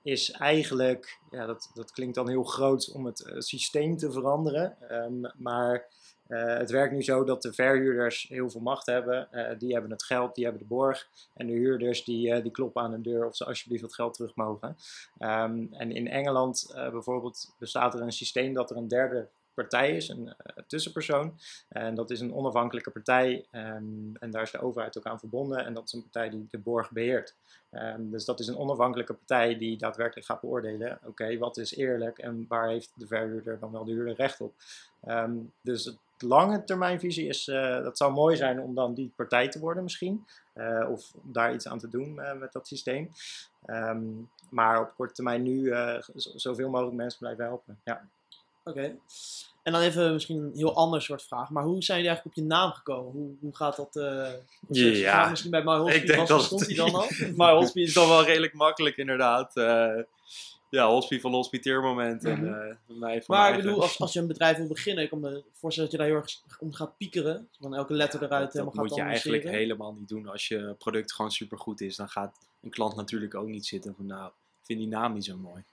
is eigenlijk, ja, dat, dat klinkt dan heel groot om het systeem te veranderen. Ehm, maar uh, het werkt nu zo dat de verhuurders heel veel macht hebben. Uh, die hebben het geld, die hebben de borg. En de huurders die, die kloppen aan de deur of ze alsjeblieft het geld terug mogen. Um, en in Engeland bijvoorbeeld bestaat er een systeem dat er een derde partij is, een tussenpersoon. En dat is een onafhankelijke partij. Um, en daar is de overheid ook aan verbonden. En dat is een partij die de borg beheert. Um, dus dat is een onafhankelijke partij die daadwerkelijk gaat beoordelen. Oké, wat is eerlijk en waar heeft de verhuurder dan wel de huurder recht op? dus het lange termijnvisie is, uh, dat zou mooi zijn om dan die partij te worden misschien. Uh, of daar iets aan te doen met dat systeem. Maar op korte termijn nu zoveel mogelijk mensen blijven helpen. Ja. Oké. Okay. En dan even misschien een heel ander soort vraag. Maar hoe zijn jullie eigenlijk op je naam gekomen? Hoe, hoe gaat dat? ja, misschien bij My Hospital ik denk dat stond hij dan al? <laughs> My Hospital is dan wel redelijk makkelijk inderdaad ja, hospie van hospiteermoment. En, uh, mij van maar ik bedoel, als, als je een bedrijf wil beginnen, ik kan me voorstellen dat je daar heel erg om gaat piekeren. Van elke letter eruit dat, helemaal dat moet je eigenlijk helemaal niet doen. Als je product gewoon super goed is, dan gaat een klant natuurlijk ook niet zitten van nou, vind die naam niet zo mooi.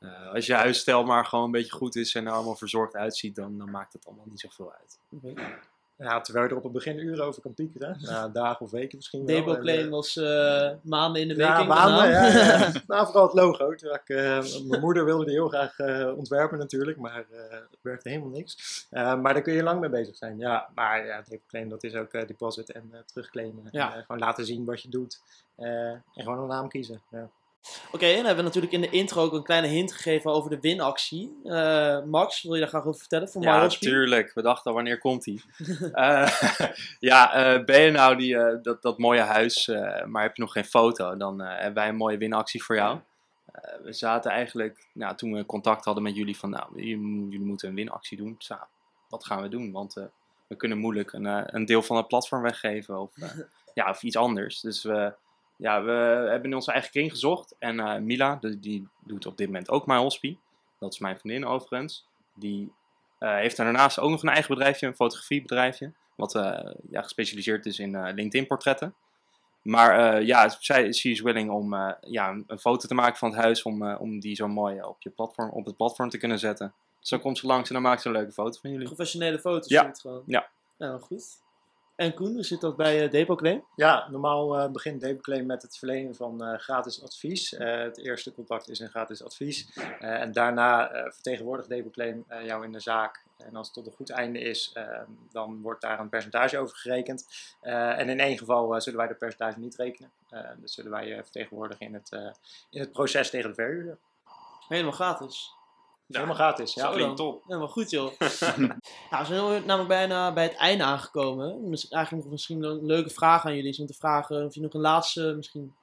uh, <laughs> als je huisstijl maar gewoon een beetje goed is en er allemaal verzorgd uitziet, dan, dan maakt het allemaal niet zoveel uit. Ja, terwijl je er op het begin uren over kan piekeren. Ja, dagen of weken misschien wel. Debo Claim uh, was uh, maanden in de week. Ja, maanden. Ja, ja. <laughs> nou, vooral het logo. Ik, uh, mijn moeder wilde die heel graag ontwerpen natuurlijk, maar het werkte helemaal niks. maar daar kun je lang mee bezig zijn. Ja, maar ja, Debo Claim dat is ook deposit en terugclaimen. Ja. En, gewoon laten zien wat je doet en gewoon een naam kiezen. Ja. Oké, okay, en dan hebben we natuurlijk in de intro ook een kleine hint gegeven over de winactie. Uh, Max, wil je daar graag over vertellen? Voor ja, natuurlijk. We dachten, wanneer komt die? <laughs> uh, ja, uh, ben je nou die, dat, dat mooie huis, maar heb je nog geen foto? Dan hebben wij een mooie winactie voor jou. we zaten eigenlijk, nou, toen we contact hadden met jullie, van nou, jullie, jullie moeten een winactie doen. Dus, nou, wat gaan we doen? Want we kunnen moeilijk een, een deel van het platform weggeven of, <laughs> ja, of iets anders. Dus we ja, we hebben in onze eigen kring gezocht. En uh, Mila, die, die, doet op dit moment ook mijn hospi. Dat is mijn vriendin overigens. Die uh, heeft daarnaast ook nog een eigen bedrijfje, een fotografiebedrijfje. Wat uh, ja, gespecialiseerd is in LinkedIn-portretten. Maar ja, zij is willing om ja, een foto te maken van het huis. Om, om die zo mooi op, je platform, op het platform te kunnen zetten. Zo komt ze langs en dan maakt ze een leuke foto van jullie. Professionele foto's. Ja. Gewoon. ja. Nou, goed. En Koen, hoe zit dat bij uh, Depoclaim? Ja, normaal uh, begint Depoclaim met het verlenen van uh, gratis advies. het eerste contact is een gratis advies. en daarna vertegenwoordigt Depoclaim jou in de zaak. En als het tot een goed einde is, dan wordt daar een percentage over gerekend. en in één geval zullen wij dat percentage niet rekenen. dus zullen wij je vertegenwoordigen in het, in het proces tegen de verhuurder. Helemaal gratis. Helemaal gratis. Ja, klinkt top. Helemaal goed, joh. <laughs> nou, we zijn namelijk bijna bij het einde aangekomen. Dus eigenlijk nog misschien een leuke vraag aan jullie is om te vragen of je nog een laatste, misschien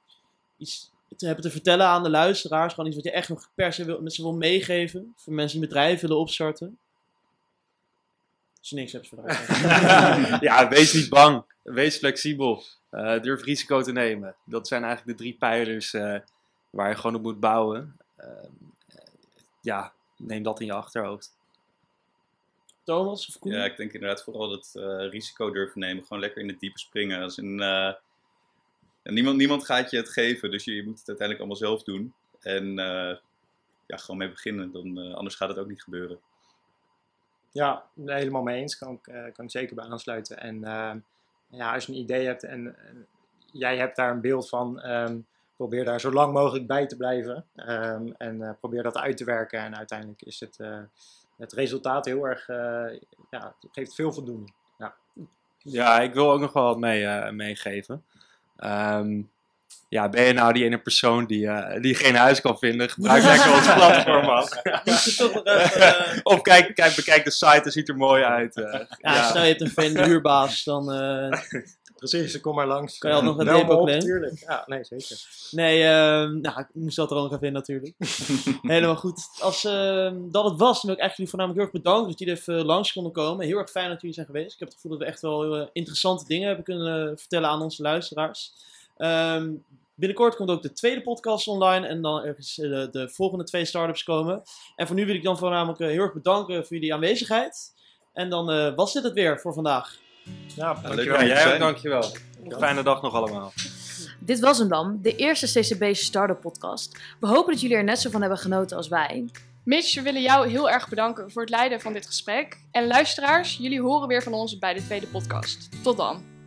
iets te hebben te vertellen aan de luisteraars. Gewoon iets wat je echt nog per se wil, met ze wil meegeven. Voor mensen die bedrijven willen opstarten. Als je niks hebt voor <laughs> Ja, wees niet bang. Wees flexibel. Uh, durf risico te nemen. Dat zijn eigenlijk de drie pijlers uh, waar je gewoon op moet bouwen. Uh, ja, neem dat in je achterhoofd. Thomas of Koen? Ja, ik denk inderdaad vooral dat uh, risico durven nemen. Gewoon lekker in het diepe springen. Als in, uh, niemand, niemand gaat je het geven, dus je, je, moet het uiteindelijk allemaal zelf doen. En uh, ja, gewoon mee beginnen, dan, anders gaat het ook niet gebeuren. Ja, helemaal mee eens. Kan, kan ik zeker bij aansluiten. En ja, als je een idee hebt en jij hebt daar een beeld van... Um, probeer daar zo lang mogelijk bij te blijven. Um, en uh, probeer dat uit te werken. En uiteindelijk is het, uh, het resultaat heel erg, uh, ja, het geeft veel voldoening. Ja. ja, ik wil ook nog wel wat mee, meegeven. Um, ja, ben je nou die ene persoon die, die geen huis kan vinden, gebruik <laughs> lekker ons platform af. of kijk, kijk, bekijk de site, het ziet er mooi uit. ja, ja, stel je hebt een fan huurbaas, dan Precies, kom maar langs. Kan je al nog een depot Natuurlijk, ja, nee, zeker. Nee, uh, nou, ik moest dat er ook nog even in natuurlijk. <laughs> Helemaal goed. Als uh, dat het was, dan wil ik eigenlijk jullie voornamelijk heel erg bedanken dat jullie even langs konden komen. Heel erg fijn dat jullie zijn geweest. Ik heb het gevoel dat we echt wel heel interessante dingen hebben kunnen vertellen aan onze luisteraars. Ehm, binnenkort komt ook de tweede podcast online en dan ergens de, de volgende twee startups komen. En voor nu wil ik dan voornamelijk eh, heel erg bedanken voor jullie aanwezigheid. En dan eh, was dit het weer voor vandaag. Ja, leuk dankjewel. Ja, jij ook, dankjewel. Fijne dag nog allemaal. Dit was hem dan, de eerste CCB Startup Podcast. We hopen dat jullie er net zo van hebben genoten als wij. Mitch, we willen jou heel erg bedanken voor het leiden van dit gesprek. En luisteraars, jullie horen weer van ons bij de tweede podcast. Tot dan.